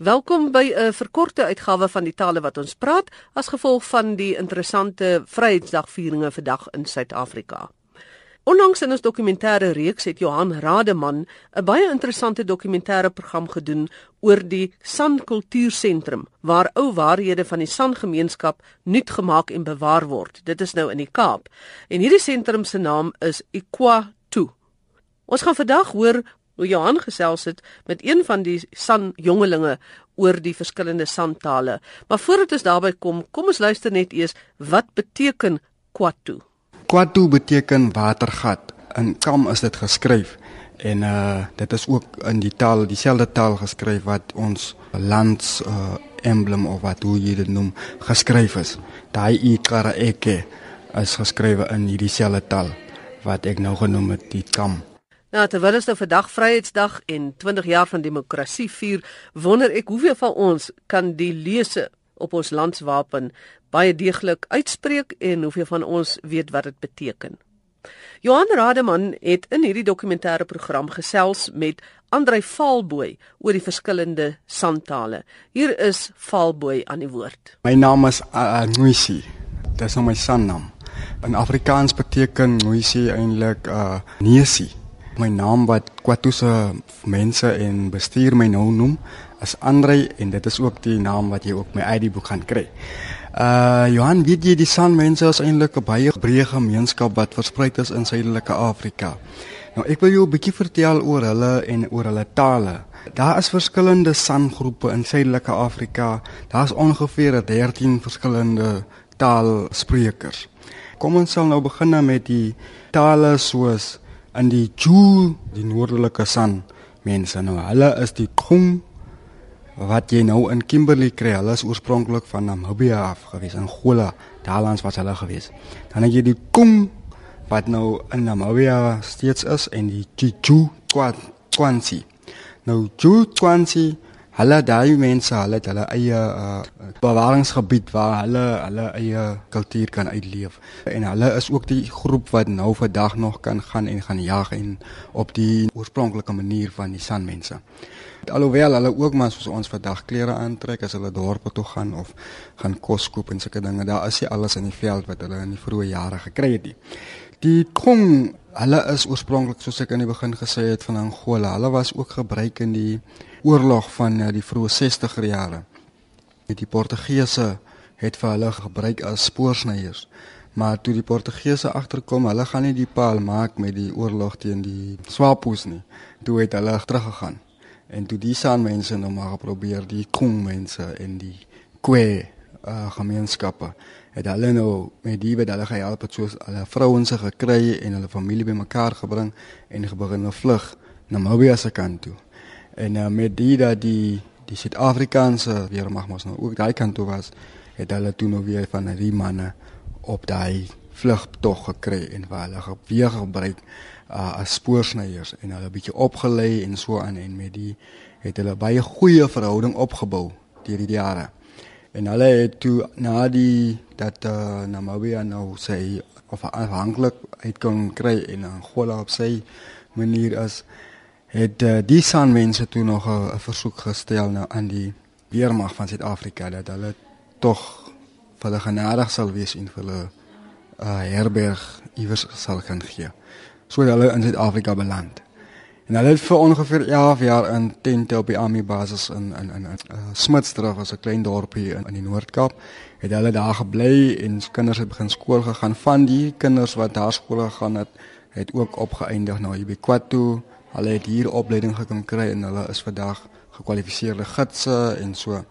Welkom by 'n verkorte uitgawe van die tale wat ons praat as gevolg van die interessante Vryheidsdagvieringe vandag in Suid-Afrika. Onlangs in ons dokumentêre reeks het Johan Rademan 'n baie interessante dokumentêre program gedoen oor die San Kultuursentrum waar ou waarhede van die San gemeenskap nuut gemaak en bewaar word. Dit is nou in die Kaap. En hierdie sentrum se naam is Ikwa 2. Ons gaan vandag hoor hoe Johan gesels het met een van die San jongelinge oor die verskillende San tale. Maar voordat ons daarby kom, kom ons luister net eers wat beteken Kwatu. Kwatu beteken watergat. In Kam is dit geskryf en uh dit is ook in die taal dieselfde taal geskryf wat ons lands uh emblem of wat hoe jy dit noem geskryf is. Daai ikara eke is geskrywe in hierdie selfde taal wat ek nou genoem het die Kam. Nou terwyl ons nou vandag Vryheidsdag en 20 jaar van demokrasie vier, wonder ek hoeveel van ons kan die lese op ons landswapen baie deeglik uitspreek en hoeveel van ons weet wat dit beteken. Johan Rademan het in hierdie dokumentêre program gesels met Andrei Valboy oor die verskillende santale. Hier is Valboy aan die woord. My naam is Ngwisi. Dit is nou my sannaam. In Afrikaans beteken Ngwisi eintlik uh neusie my naam wat Kwatu se mense en bestuur my nou noem is Andre en dit is ook die naam wat jy op my ID boek gaan kry. Uh Johan, weet jy die San mense is eintlik 'n baie breë gemeenskap wat versprei is in Suidelike Afrika. Nou ek wil jou 'n bietjie vertel oor hulle en oor hulle tale. Daar is verskillende San groepe in Suidelike Afrika. Daar's ongeveer 13 verskillende taalsprekers. Kom ons sal nou begin met die tale soos in die Ju, die noordelike San mense nou. Hulle is die Khum wat jy nou in Kimberley kry. Hulle is oorspronklik van Namibia af gewees, Angola, daarlands was hulle gewees. Dan het jy die Kum wat nou in Namibia steeds is en die Ju Kwansi. Nou Ju Kwansi Hulle daai mense, hulle het hulle eie uh, bewaringsgebied waar hulle hulle eie kultuur kan uitleef. En hulle is ook die groep wat nou vandag nog kan gaan en gaan jag en op die oorspronklike manier van die sanmense. Alhoewel hulle ook maar soos ons vandag klere aantrek as hulle dorpe toe gaan of gaan kos koop en sulke dinge, daar is nie alles in die veld wat hulle in die vroeë jare gekry het nie. Die Kong, hulle is oorspronklik soos ek aan die begin gesê het van Angola. Hulle was ook gebruik in die oorlog van uh, die vroeë 60er jare. Die Portugese het vir hulle gebruik as spoorsnyers. Maar toe die Portugese agterkom, hulle gaan nie die paal maak met die oorlog teen die Swapos nie. Toe het hulle teruggegaan. En toe die San mense nou maar probeer die Kong mense en die Kwe uh, gemeenskappe het hulle nou met die wat hulle gehelp het soos hulle vrouens gekry en hulle familie bymekaar gebring en gebeur nou vlug na Namibia se kant toe. En uh, met die dat die die Suid-Afrikaanse weermag mos nou ook daai kant toe was, het hulle toe nou weer van die manne op daai vlugtog gekry en waar hulle weer gebruik uh, as spoorsnyers en hulle 'n bietjie opgelei en so aan en met die het hulle baie goeie verhouding opgebou deur die jare. En hulle het toe na die dat uh, Namibia nou of afhanklik uit kon kry en Angola op sy manier as het uh, die San mense toe nog 'n versoek gestel nou aan die weermag van Suid-Afrika dat hulle tog vir hulle genadig sal wees en vir hulle uh, herberg iewers sal kan gee. So dat hulle in Suid-Afrika beland. En hulle het vir ongeveer 11 jaar in tente op die army basis in in in uh, Smitsdorp was 'n klein dorpie in, in die Noord-Kaap. Het hulle daar gebly en kinders het begin skool gegaan. Van die kinders wat daar skool gegaan het, het ook opgeëindig nou hier by Kwatu Hulle het hier opleiding gekon kry en hulle is vandag gekwalifiseerde gidse en so.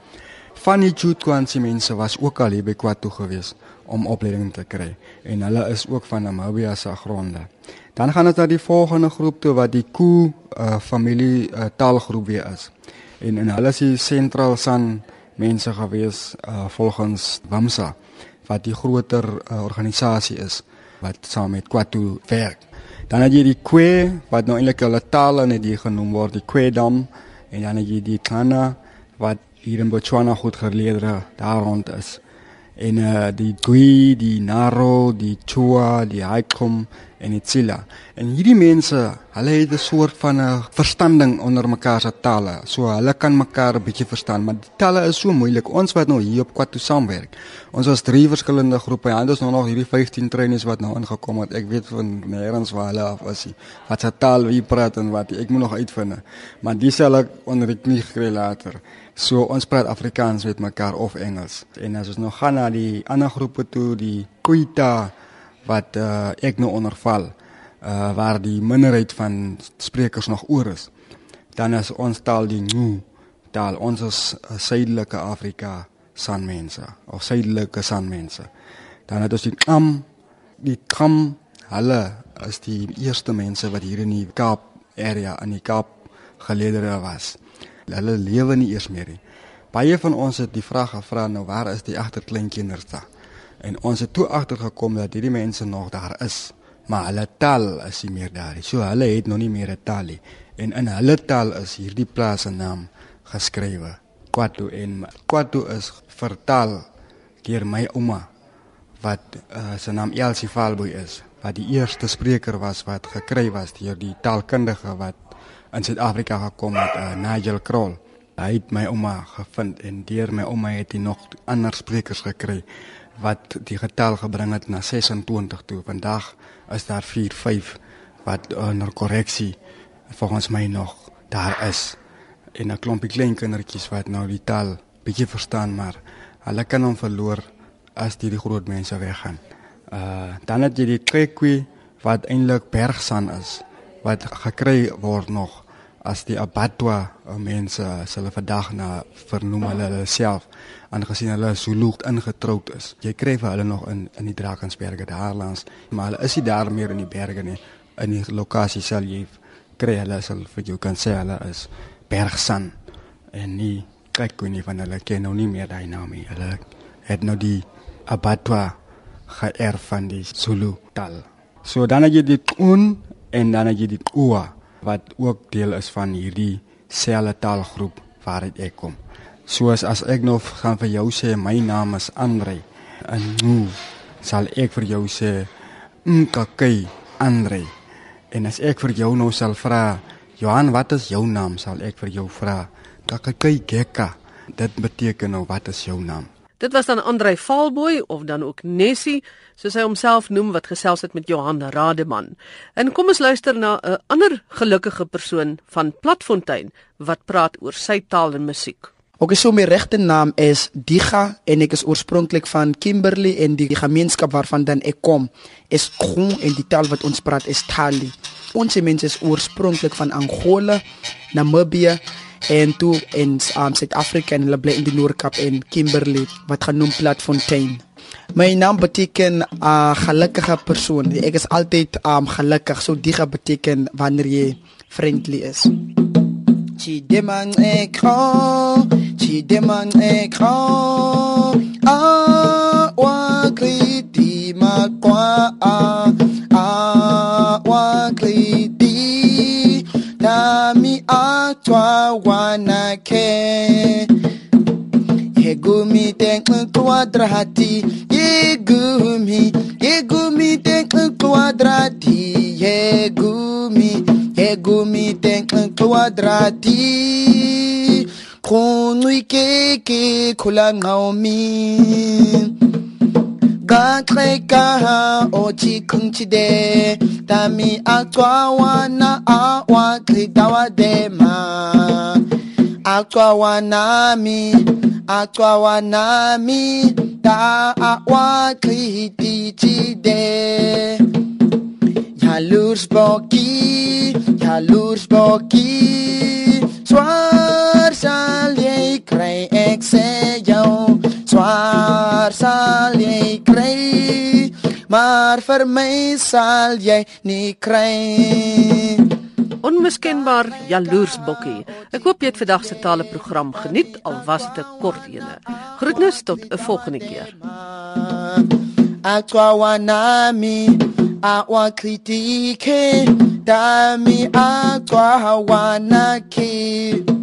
Van die Jutwansi mense was ook al hier by Kwatu gewees om opleiding te kry en hulle is ook van Namibia se gronde. Dan gaan dit na die volgende groep toe wat die Ku uh, familie uh, taalgroep weer is. En en hulle is die sentraal san mense gewees uh, volgens Wamsa wat die groter uh, organisasie is wat saam met Kwatu werk. Dan het jy die Kwe wat nou eintlik hulle tale net hier genoem word, die Kwe dam en dan het jy die Kana wat hier in Botswana goed geleerde daar rond is. En uh die Gui, die Naro, die Chua, die Haikom en Itsila. En hierdie mense, hulle het 'n soort van 'n verstanding onder mekaar se tale. So hulle kan mekaar 'n bietjie verstaan, maar die tale is so moeilik. Ons wat nou hier op Kwatu saamwerk. Ons was drie verskillende groepe. Ja, dis nou nog hierdie 15 trainees wat nou ingekom het. Ek weet van nêrens waar hulle af is. Wat se taal wie praat en wat ek moet nog uitvind. Maar dis sal ek onder die knie gekry later. So ons praat Afrikaans met mekaar of Engels. En as ons nou gaan na die ander groepe toe, die Kuita wat uh, ek nou onderval, uh, waar die minderheid van sprekers nog oor is. Dan is ons taal die Ngu taal. Ons is uh, suidelike Afrika sanmense of suidelike sanmense. Dan het ons die Kam, die Kam, hulle is die eerste mense wat hier in die Kaap area in die Kaap geleedere was hulle lewe nie eers meer nie. Baie van ons het die vraag gevra nou waar is die agterkleinkinders da? En ons het toe agtergekom dat hierdie mense nog daar is, maar hulle taal is nie meer daar nie. So hulle het nog nie meer 'n taal nie. En in hulle taal is hierdie plaas se naam geskrywe. Kwatu en Kwatu is vertaal deur my ouma wat uh, sy naam Elsie Valboy is wat die eerste spreker was wat gekry was deur die taalkundige wat in Suid-Afrika gekom het, uh, Nigel Kroll. Hy het my ouma gevind en deur my ouma het hy nog ander sprekers gekry wat die getal gebring het na 26 toe. Vandag is daar 4, 5 wat onder korreksie volgens my nog daar is. En 'n klompie klein kindertjies wat nou die taal bietjie verstaan, maar hulle kan hom verloor as die, die groot mense weggaan. Uh dan het jy die Trekwi wat eintlik bergsan is wat gekry word nog as die abattoir eh, mense hulle vandag na vernoem hulle self aangesien hulle Zulu ingetroud is. Jy kry vir hulle nog in in die Drakensberge daar langs, maar hulle is nie daar meer in die berge nie. In die lokasie sal jy kry hulle sal vir jou kan sê hulle is Bergsan en nie kyk hoe nie van hulle ken nou nie meer daai naam nie. Hulle het nou die abattoir geërf van die Zulu taal. So dan het jy dit on en dan het jy die Oa wat ook deel is van hierdie selfe taalgroep waaruit ek kom. Soos as ek nou gaan vir jou sê my naam is Andre en nou sal ek vir jou sê Nkakay Andre. En as ek vir jou nou sal vra Johan wat is jou naam sal ek vir jou vra Kakay Gekka. Dit beteken nou wat is jou naam? Dit was dan Andrei Valboy of dan ook Nessie, soos hy homself noem wat gesels het met Johan Rademan. En kom ons luister na 'n ander gelukkige persoon van Platfontein wat praat oor sy taal en musiek. Ook is so my regte naam is Diga en ek is oorspronklik van Kimberley en die gemeenskap waarvan dan ek kom is Groen en die taal wat ons praat is Tali. Ons mense is oorspronklik van Angola, Namibië en toe in um, Suid-Afrika en hulle bly in die Noord-Kaap en Kimberley wat genoem Platfontein. My naam beteken 'n uh, gelukkige persoon. Ek is altyd um gelukkig. So diga beteken wanneer jy friendly is. Chi demang ekro, chi demang ekro. Ah, nkwadrati yegumi yegumi te nkwadrati yegumi yegumi te nkwadrati khunqikeke khula ngaomi gaxekaha ochikunchide tami wa de ma dema Atwawana mi Atwawa nami ta awa kriti chide Jaloers bokkie, jaloers bokkie Zwaar sal jy kry, ek sê jou Zwaar sal jy kry Maar vir my sal jy nie kry Onmiskenbaar jaloers bokkie. Ek hoop jy het vandag se tale program geniet al was dit 'n kort ene. Groetnis tot 'n volgende keer. Atwa nami awa kritike dami atwa wanake